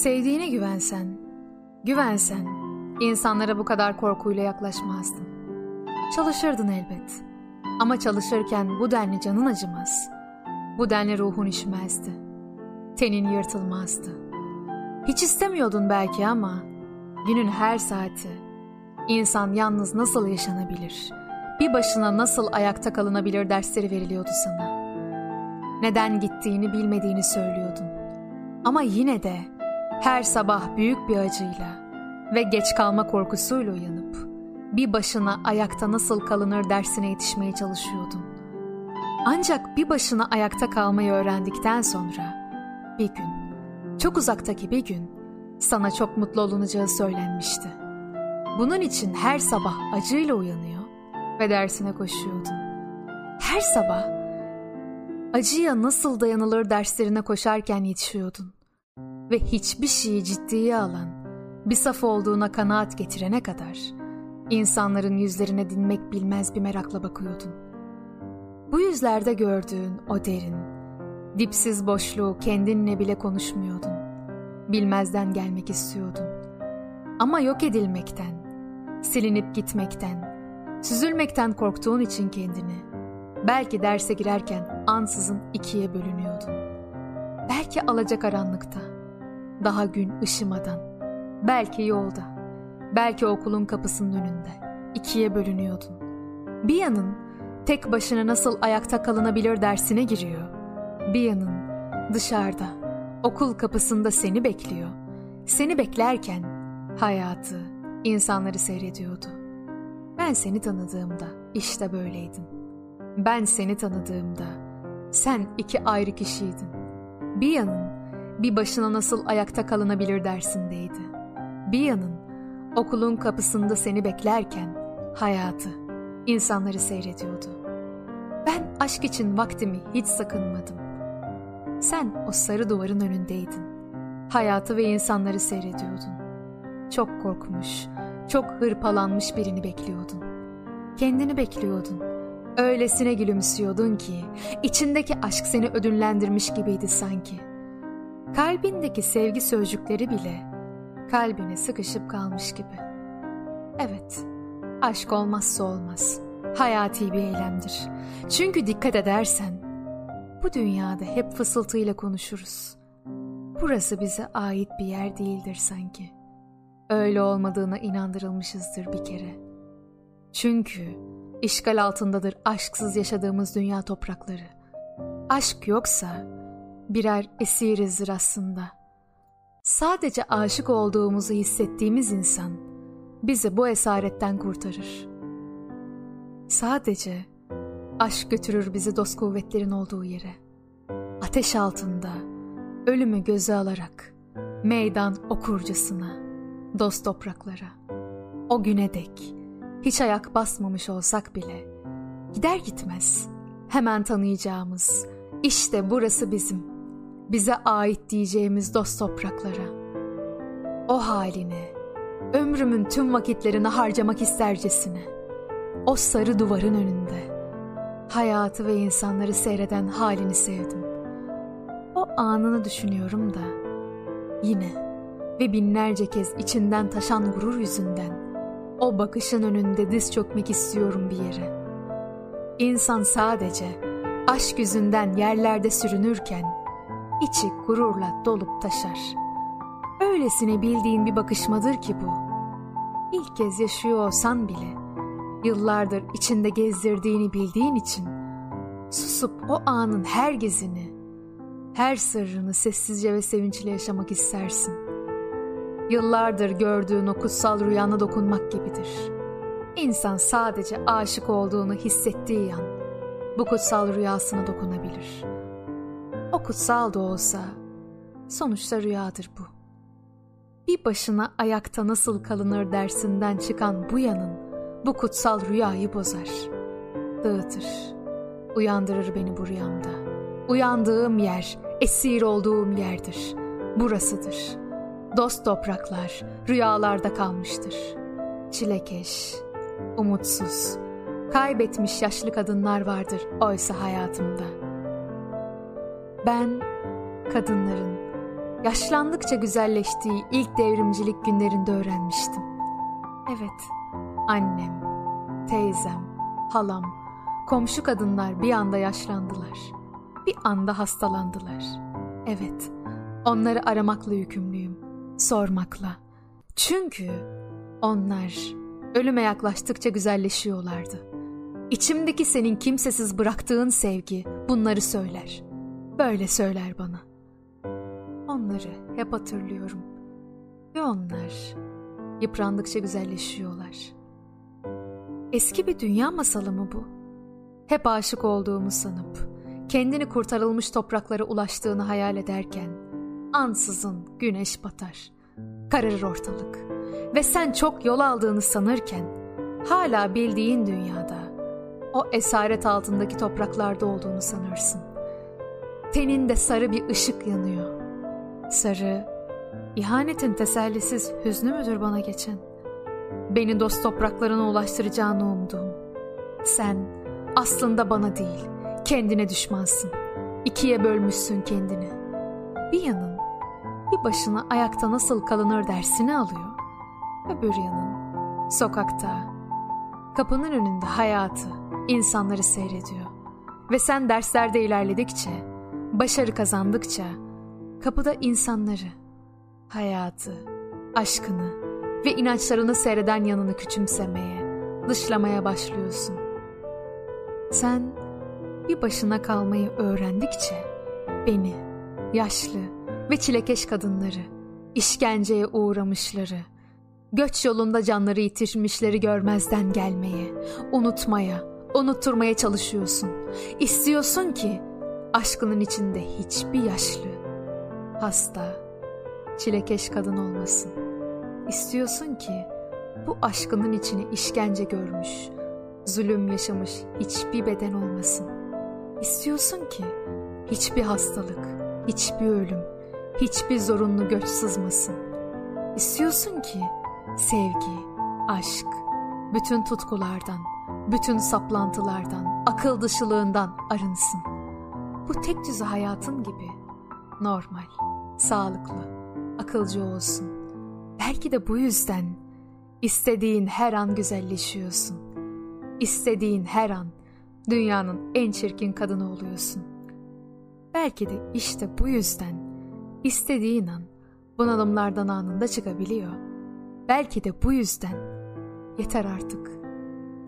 Sevdiğine güvensen, güvensen, insanlara bu kadar korkuyla yaklaşmazdın. Çalışırdın elbet. Ama çalışırken bu denli canın acımaz. Bu denli ruhun işmezdi. Tenin yırtılmazdı. Hiç istemiyordun belki ama günün her saati insan yalnız nasıl yaşanabilir, bir başına nasıl ayakta kalınabilir dersleri veriliyordu sana. Neden gittiğini bilmediğini söylüyordun. Ama yine de her sabah büyük bir acıyla ve geç kalma korkusuyla uyanıp bir başına ayakta nasıl kalınır dersine yetişmeye çalışıyordun. Ancak bir başına ayakta kalmayı öğrendikten sonra bir gün, çok uzaktaki bir gün sana çok mutlu olunacağı söylenmişti. Bunun için her sabah acıyla uyanıyor ve dersine koşuyordun. Her sabah acıya nasıl dayanılır derslerine koşarken yetişiyordun ve hiçbir şeyi ciddiye alan, bir saf olduğuna kanaat getirene kadar insanların yüzlerine dinmek bilmez bir merakla bakıyordun. Bu yüzlerde gördüğün o derin, dipsiz boşluğu kendinle bile konuşmuyordun. Bilmezden gelmek istiyordun. Ama yok edilmekten, silinip gitmekten, süzülmekten korktuğun için kendini, belki derse girerken ansızın ikiye bölünüyordun. Belki alacakaranlıkta, daha gün ışımadan, belki yolda, belki okulun kapısının önünde ikiye bölünüyordun. Bir yanın tek başına nasıl ayakta kalınabilir dersine giriyor. Bir yanın dışarıda, okul kapısında seni bekliyor. Seni beklerken hayatı, insanları seyrediyordu. Ben seni tanıdığımda işte böyleydin. Ben seni tanıdığımda sen iki ayrı kişiydin. Bir yanın bir başına nasıl ayakta kalınabilir dersindeydi. Bir yanın okulun kapısında seni beklerken hayatı, insanları seyrediyordu. Ben aşk için vaktimi hiç sakınmadım. Sen o sarı duvarın önündeydin. Hayatı ve insanları seyrediyordun. Çok korkmuş, çok hırpalanmış birini bekliyordun. Kendini bekliyordun. Öylesine gülümsüyordun ki içindeki aşk seni ödünlendirmiş gibiydi sanki. Kalbindeki sevgi sözcükleri bile kalbine sıkışıp kalmış gibi. Evet, aşk olmazsa olmaz. Hayati bir eylemdir. Çünkü dikkat edersen bu dünyada hep fısıltıyla konuşuruz. Burası bize ait bir yer değildir sanki. Öyle olmadığına inandırılmışızdır bir kere. Çünkü işgal altındadır aşksız yaşadığımız dünya toprakları. Aşk yoksa birer esirizdir aslında. Sadece aşık olduğumuzu hissettiğimiz insan bizi bu esaretten kurtarır. Sadece aşk götürür bizi dost kuvvetlerin olduğu yere. Ateş altında ölümü göze alarak meydan okurcasına dost topraklara. O güne dek hiç ayak basmamış olsak bile gider gitmez hemen tanıyacağımız işte burası bizim bize ait diyeceğimiz dost topraklara. O haline, ömrümün tüm vakitlerini harcamak istercesine, o sarı duvarın önünde, hayatı ve insanları seyreden halini sevdim. O anını düşünüyorum da, yine ve binlerce kez içinden taşan gurur yüzünden, o bakışın önünde diz çökmek istiyorum bir yere. İnsan sadece aşk yüzünden yerlerde sürünürken, içi gururla dolup taşar. Öylesine bildiğin bir bakışmadır ki bu. İlk kez yaşıyor olsan bile, yıllardır içinde gezdirdiğini bildiğin için, susup o anın her gezini, her sırrını sessizce ve sevinçle yaşamak istersin. Yıllardır gördüğün o kutsal rüyana dokunmak gibidir. İnsan sadece aşık olduğunu hissettiği an, bu kutsal rüyasına dokunabilir.'' Kutsal da olsa sonuçta rüyadır bu. Bir başına ayakta nasıl kalınır dersinden çıkan bu yanın bu kutsal rüyayı bozar. Dağıtır, uyandırır beni bu rüyamda. Uyandığım yer, esir olduğum yerdir. Burasıdır. Dost topraklar rüyalarda kalmıştır. Çilekeş, umutsuz, kaybetmiş yaşlı kadınlar vardır oysa hayatımda.'' Ben kadınların, yaşlandıkça güzelleştiği ilk devrimcilik günlerinde öğrenmiştim. Evet, annem, teyzem, halam, komşu kadınlar bir anda yaşlandılar. Bir anda hastalandılar. Evet, onları aramakla yükümlüyüm, sormakla. Çünkü onlar ölüme yaklaştıkça güzelleşiyorlardı. İçimdeki senin kimsesiz bıraktığın sevgi bunları söyler. Böyle söyler bana. Onları hep hatırlıyorum. Ve onlar yıprandıkça güzelleşiyorlar. Eski bir dünya masalı mı bu? Hep aşık olduğumu sanıp, kendini kurtarılmış topraklara ulaştığını hayal ederken, ansızın güneş batar, kararır ortalık ve sen çok yol aldığını sanırken, hala bildiğin dünyada, o esaret altındaki topraklarda olduğunu sanırsın. Teninde sarı bir ışık yanıyor. Sarı, ihanetin tesellisiz hüznü müdür bana geçen? Beni dost topraklarına ulaştıracağını umduğum. Sen aslında bana değil, kendine düşmansın. İkiye bölmüşsün kendini. Bir yanın bir başına ayakta nasıl kalınır dersini alıyor. Öbür yanın sokakta, kapının önünde hayatı, insanları seyrediyor. Ve sen derslerde ilerledikçe, başarı kazandıkça, kapıda insanları, hayatı, aşkını ve inançlarını seyreden yanını küçümsemeye, dışlamaya başlıyorsun. Sen bir başına kalmayı öğrendikçe beni, yaşlı ve çilekeş kadınları, işkenceye uğramışları, göç yolunda canları yitirmişleri görmezden gelmeye, unutmaya, unutturmaya çalışıyorsun. İstiyorsun ki aşkının içinde hiçbir yaşlı, hasta, çilekeş kadın olmasın. İstiyorsun ki bu aşkının içine işkence görmüş, zulüm yaşamış hiçbir beden olmasın. İstiyorsun ki hiçbir hastalık, hiçbir ölüm, hiçbir zorunlu göç sızmasın. İstiyorsun ki sevgi, aşk, bütün tutkulardan, bütün saplantılardan, akıl dışılığından arınsın. Bu tek düze hayatın gibi normal, sağlıklı, akılcı olsun. Belki de bu yüzden istediğin her an güzelleşiyorsun. İstediğin her an dünyanın en çirkin kadını oluyorsun. Belki de işte bu yüzden istediğin an bunalımlardan anında çıkabiliyor. Belki de bu yüzden yeter artık.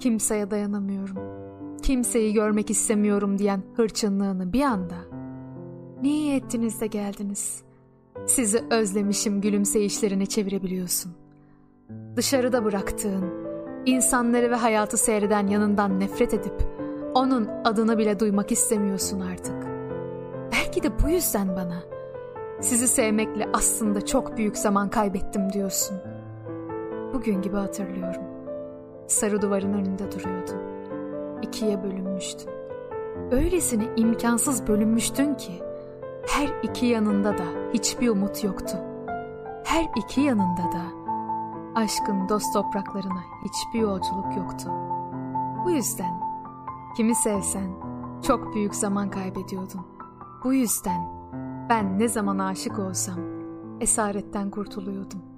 Kimseye dayanamıyorum. Kimseyi görmek istemiyorum diyen hırçınlığını bir anda. Niye ettiniz de geldiniz? Sizi özlemişim gülümseyişlerine çevirebiliyorsun. Dışarıda bıraktığın, insanları ve hayatı seyreden yanından nefret edip onun adını bile duymak istemiyorsun artık. Belki de bu yüzden bana sizi sevmekle aslında çok büyük zaman kaybettim diyorsun. Bugün gibi hatırlıyorum. Sarı duvarın önünde duruyordun. İkiye bölünmüştün. Öylesine imkansız bölünmüştün ki her iki yanında da hiçbir umut yoktu. Her iki yanında da aşkın dost topraklarına hiçbir yolculuk yoktu. Bu yüzden kimi sevsen çok büyük zaman kaybediyordun. Bu yüzden ben ne zaman aşık olsam esaretten kurtuluyordum.